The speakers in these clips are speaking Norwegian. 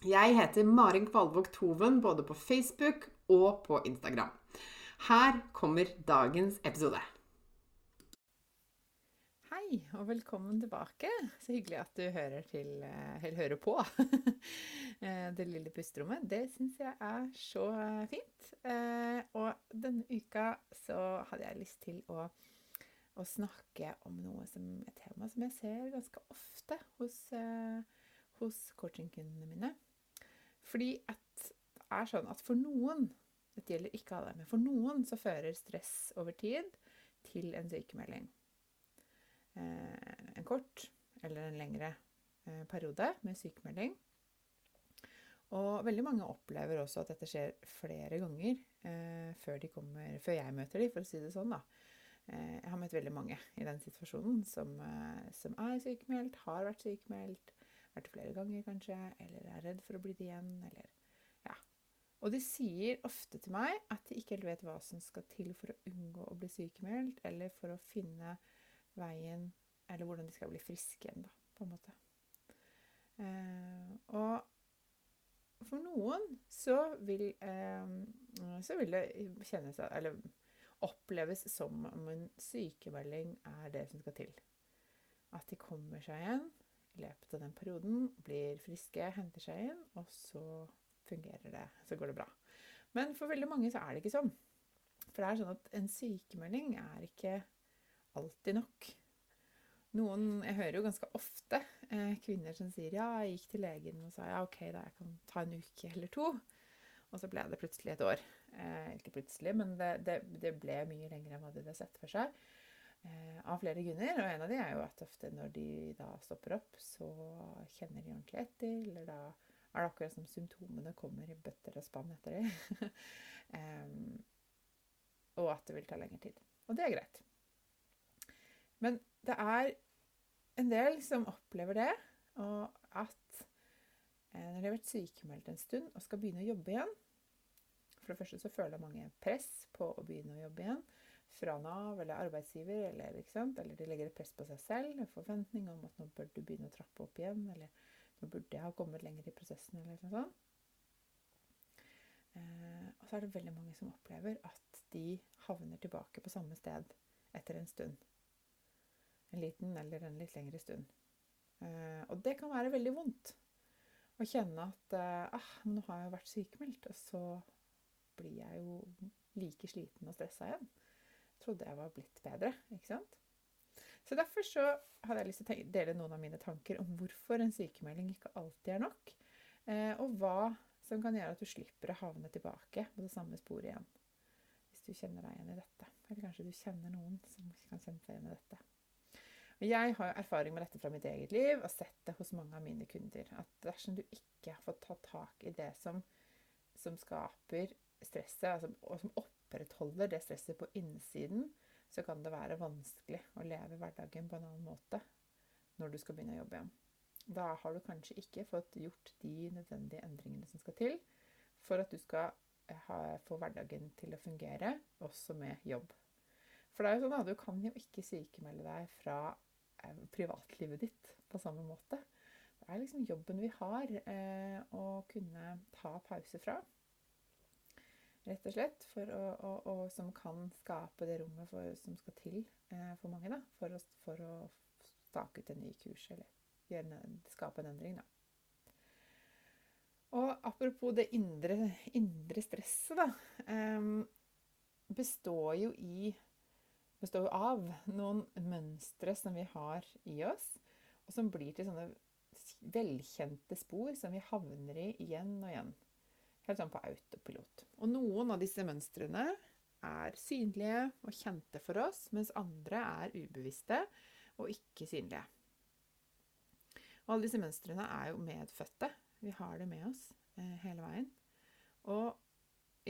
Jeg heter Marin Kvalvåg Toven både på Facebook og på Instagram. Her kommer dagens episode. Hei, og velkommen tilbake. Så hyggelig at du hører, til, eh, hører på eh, det lille pusterommet. Det syns jeg er så fint. Eh, og denne uka så hadde jeg lyst til å, å snakke om noe som, et tema som jeg ser ganske ofte hos, hos coachingkundene mine. Fordi at det er sånn at for noen dette gjelder ikke alle, men for noen så fører stress over tid til en sykemelding. Eh, en kort eller en lengre eh, periode med sykemelding. Og veldig mange opplever også at dette skjer flere ganger eh, før, kommer, før, jeg møter dem, for å si det sånn. da. Eh, jeg har møtt veldig mange i den situasjonen som, eh, som er sykemeldt, har vært sykemeldt, vært flere ganger kanskje, eller er redd for å bli det igjen, eller ja. Og de sier ofte til meg at de ikke helt vet hva som skal til for å unngå å bli sykemeldt, eller for å finne veien Eller hvordan de skal bli friske igjen, da, på en måte. Eh, og for noen så vil, eh, så vil det kjennes Eller oppleves som om en sykemelding er det som skal til. At de kommer seg igjen i løpet av den perioden, blir friske, henter seg inn, og så fungerer det. Så går det bra. Men for veldig mange så er det ikke sånn. For det er sånn at en sykemelding er ikke alltid nok. Noen, Jeg hører jo ganske ofte eh, kvinner som sier ja, jeg gikk til legen og sa ja, ok, da jeg kan ta en uke eller to. Og så ble det plutselig et år. Eh, ikke plutselig, men det, det, det, ble mye lenger enn hva de hadde sett for seg. Eh, av flere grunner. Og en av de er jo at ofte når de da stopper opp, så kjenner de ordentlig etter. Eller da er det akkurat som symptomene kommer i bøtter og spann etter dem. um, og at det vil ta lengre tid. Og det er greit. Men det er en del som opplever det, og at eh, når de har vært sykemeldt en stund og skal begynne å jobbe igjen For det første så føler mange press på å begynne å jobbe igjen fra Nav eller arbeidsgiver, eller, eller, de legger et press på seg selv, en forventning om at nå bør du begynne å trappe opp igjen, eller nå burde jeg ha kommet lenger i prosessen, eller noe sånt. Eh, og så er det veldig mange som opplever at de havner tilbake på samme sted etter en stund. En liten eller en litt lengre stund. Eh, og det kan være veldig vondt å kjenne at eh, ah, nå har jeg vært sykemeldt, og så blir jeg jo like sliten og stressa igjen trodde jeg var blitt bedre. ikke sant? Så Derfor så hadde jeg lyst til å dele noen av mine tanker om hvorfor en sykemelding ikke alltid er nok, eh, og hva som kan gjøre at du slipper å havne tilbake på det samme sporet igjen. Hvis du kjenner deg igjen i dette. Eller kanskje du kjenner noen som kan kjenne seg igjen i dette. Jeg har erfaring med dette fra mitt eget liv og sett det hos mange av mine kunder. At dersom du ikke har fått tatt tak i det som, som skaper stresset, altså, og som opp opprettholder det stresset på innsiden, så kan det være vanskelig å leve hverdagen på en annen måte når du skal begynne å jobbe igjen. Da har du kanskje ikke fått gjort de nødvendige endringene som skal til for at du skal eh, få hverdagen til å fungere, også med jobb. For det er jo sånn at du kan jo ikke sykemelde deg fra eh, privatlivet ditt på samme måte. Det er liksom jobben vi har eh, å kunne ta pause fra. Rett og slett. Å, og, og, som kan skape det rommet for, som skal til eh, for mange. Da, for, å, for å stake ut en ny kurs eller gjøre, skape en endring. Da. Og apropos det indre, indre stresset, da. Eh, består jo i består jo av noen mønstre som vi har i oss, og som blir til sånne velkjente spor som vi havner i igjen og igjen. Helt sånn på autopilot. Og noen av disse mønstrene er synlige og kjente for oss, mens andre er ubevisste og ikke synlige. Og alle disse mønstrene er jo medfødte. Vi har det med oss eh, hele veien. Og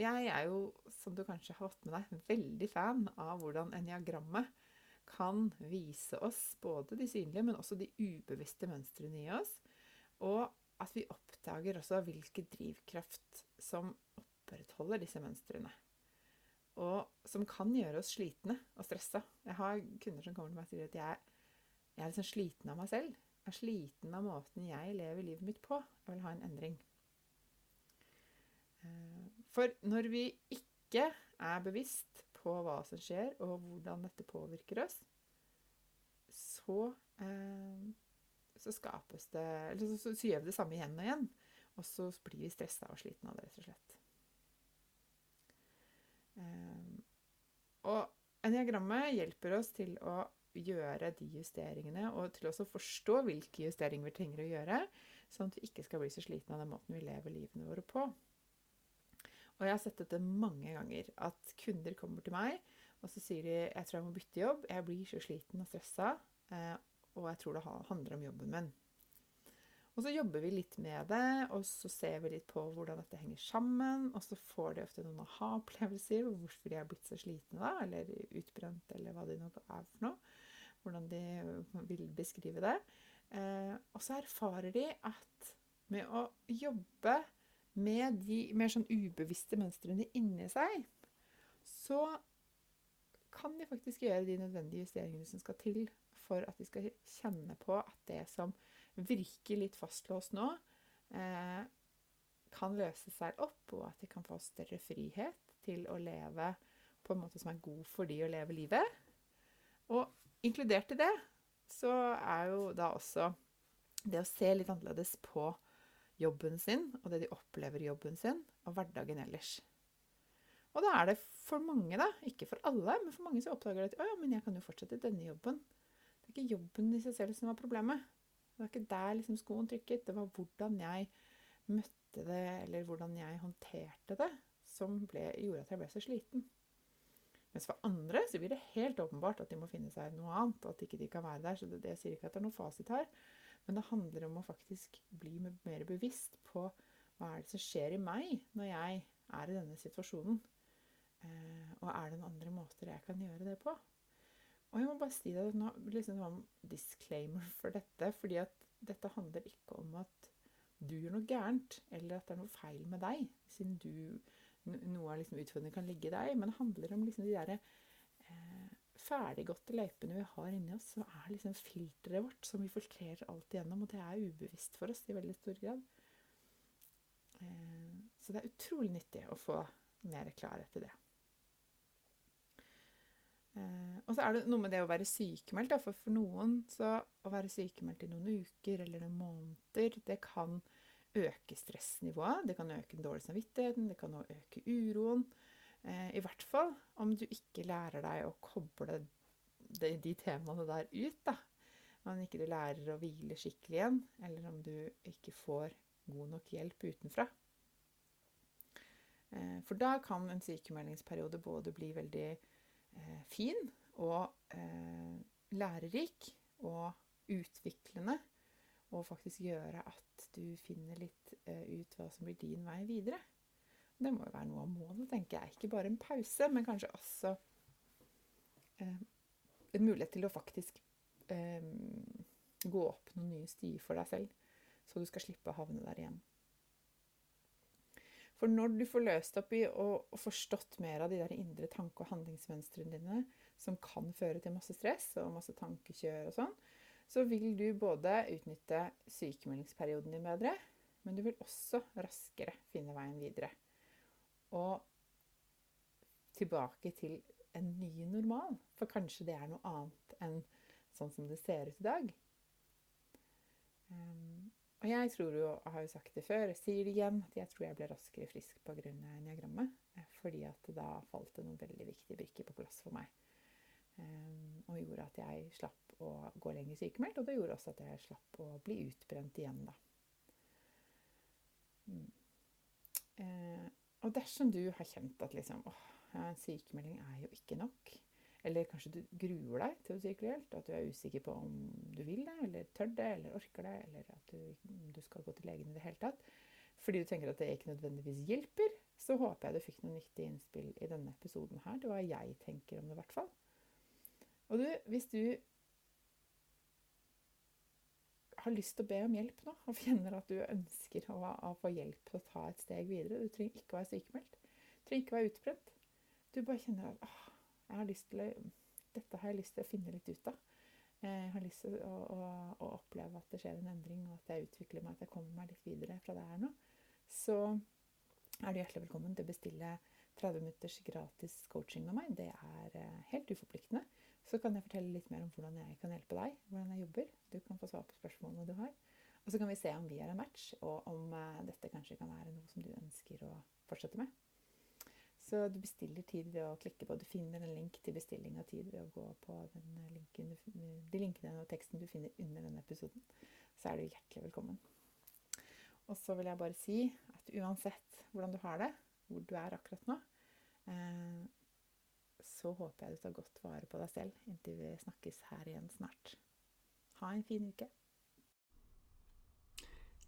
jeg er jo, som du kanskje har fått med deg, veldig fan av hvordan eniagrammet kan vise oss både de synlige, men også de ubevisste mønstrene i oss. Og at vi oppdager også hvilken drivkraft som opprettholder disse mønstrene. Og som kan gjøre oss slitne og stressa. Jeg har kunder som kommer til meg og sier at jeg, jeg er liksom sliten av meg selv. Jeg er sliten av måten jeg lever livet mitt på. Jeg vil ha en endring. Eh, for når vi ikke er bevisst på hva som skjer, og hvordan dette påvirker oss, så, eh, så skapes det Eller så, syr vi det samme igjen og igjen. Og så blir vi stressa og slitne av det, rett og slett. Eh, og eniagrammet hjelper oss til å gjøre de justeringene, og til også forstå hvilke justeringer vi trenger å gjøre, sånn at vi ikke skal bli så slitne av den måten vi lever livene våre på. Og jeg har sett dette mange ganger. At kunder kommer til meg og så sier de jeg tror jeg må bytte jobb. Jeg blir så sliten og stressa, eh, og jeg tror det handler om jobben min. Og så jobber vi litt med det, og så ser vi litt på hvordan dette henger sammen. Og så får de ofte noen aha-opplevelser hvorfor de er blitt så slitne, da, eller utbrent, eller hva det nå er for noe. Hvordan de vil beskrive det. Eh, og så erfarer de at med å jobbe med de mer sånn ubevisste mønstrene inni seg, så kan de faktisk gjøre de nødvendige justeringene som skal til for at de skal kjenne på at det som virker litt fastlåst nå, eh, kan løse seg opp, og at de kan få større frihet til å leve på en måte som er god for de å leve livet. Og inkludert i det så er jo da også det å se litt annerledes på jobben sin og det de opplever i jobben sin, og hverdagen ellers. Og da er det for mange, da, ikke for alle, men for mange så oppdager at å ja, men jeg kan jo fortsette denne jobben. Er ikke jobben i seg selv som var problemet. Det var ikke der liksom skoen trykket. Det var hvordan jeg møtte det, eller hvordan jeg håndterte det, som ble, gjorde at jeg ble så sliten. Mens for andre så blir det helt åpenbart at de må finne seg noe annet. At ikke de kan være der. Så det, det sier ikke at det er noe fasit her. Men det handler om å faktisk bli mer bevisst på hva er det som skjer i meg når jeg er i denne situasjonen. Eh, og er det noen andre måter jeg kan gjøre det på? Og jeg må bare si det nå, liksom sånn disclaimer for dette. fordi at dette handler ikke om at du gjør noe gærent, eller at det er noe feil med deg, siden du, noe av liksom utfordringen kan ligge i deg. Men det handler om liksom de derre eh, ferdiggåtte løypene vi har inni oss, som er liksom filteret vårt som vi filtrerer alt igjennom. Og det er ubevisst for oss i veldig stor grad. Eh, så det er utrolig nyttig å få mer klarhet i det. Eh, og så er det noe med det å være sykemeldt. For for noen så å være sykemeldt i noen uker eller noen måneder, det kan øke stressnivået. Det kan øke den dårlige samvittigheten, det kan også øke uroen. Eh, I hvert fall om du ikke lærer deg å koble de, de temaene der ut. da. Om ikke du lærer å hvile skikkelig igjen, eller om du ikke får god nok hjelp utenfra. Eh, for da kan en sykemeldingsperiode både bli veldig eh, fin og eh, lærerik og utviklende, og faktisk gjøre at du finner litt eh, ut hva som blir din vei videre. Det må jo være noe av målet, tenker jeg. Ikke bare en pause, men kanskje også eh, en mulighet til å faktisk eh, gå opp noen nye stier for deg selv, så du skal slippe å havne der igjen. For når du får løst opp i og, og forstått mer av de der indre tanke- og handlingsmønstrene dine, som kan føre til masse stress og masse tankekjør og sånn, så vil du både utnytte sykemeldingsperioden din bedre, men du vil også raskere finne veien videre. Og tilbake til en ny normal. For kanskje det er noe annet enn sånn som det ser ut i dag. Um, og jeg tror jo, jeg har jo sagt det før, sier det igjen, at jeg tror jeg ble raskere frisk pga. diagrammet. Eh, fordi at da falt det noen veldig viktige brikker på plass for meg. Um, og gjorde at jeg slapp å gå lenger sykemeldt, og det gjorde også at jeg slapp å bli utbrent igjen, da. Mm. Uh, og dersom du har kjent at liksom åh, en sykemelding er jo ikke nok, eller kanskje du gruer deg til å sykeliggjøre, at du er usikker på om du vil det, eller tør det, eller orker det, eller at du, du skal gå til legen i det hele tatt, fordi du tenker at det ikke nødvendigvis hjelper, så håper jeg du fikk noen nyttige innspill i denne episoden her. Det var jeg tenker om det, i hvert fall. Og du, hvis du har lyst til å be om hjelp nå, og kjenner at du ønsker å, å få hjelp til å ta et steg videre Du trenger ikke å være sykemeldt. Du trenger ikke å være utbrent. Du bare kjenner at åh, har å, dette har jeg lyst til å finne litt ut av. Jeg har lyst til å, å, å, oppleve at det skjer en endring, og at jeg utvikler meg, at jeg kommer meg litt videre fra det her nå. Så er du hjertelig velkommen til å bestille 30 minutters gratis coaching med meg. Det er eh, helt uforpliktende. Så kan jeg fortelle litt mer om hvordan jeg kan hjelpe deg, hvordan jeg jobber. Du kan få svar på spørsmålene du har. Og så kan vi se om vi er en match, og om eh, dette kanskje kan være noe som du ønsker å fortsette med. Så du bestiller tid ved å klikke på Du finner en link til bestilling av tid ved å gå på linken, de linkene og teksten du finner under denne episoden. Så er du hjertelig velkommen. Og så vil jeg bare si at uansett hvordan du har det, hvor du er akkurat nå, eh, så håper jeg du tar godt vare på deg selv inntil vi snakkes her igjen snart. Ha en fin uke.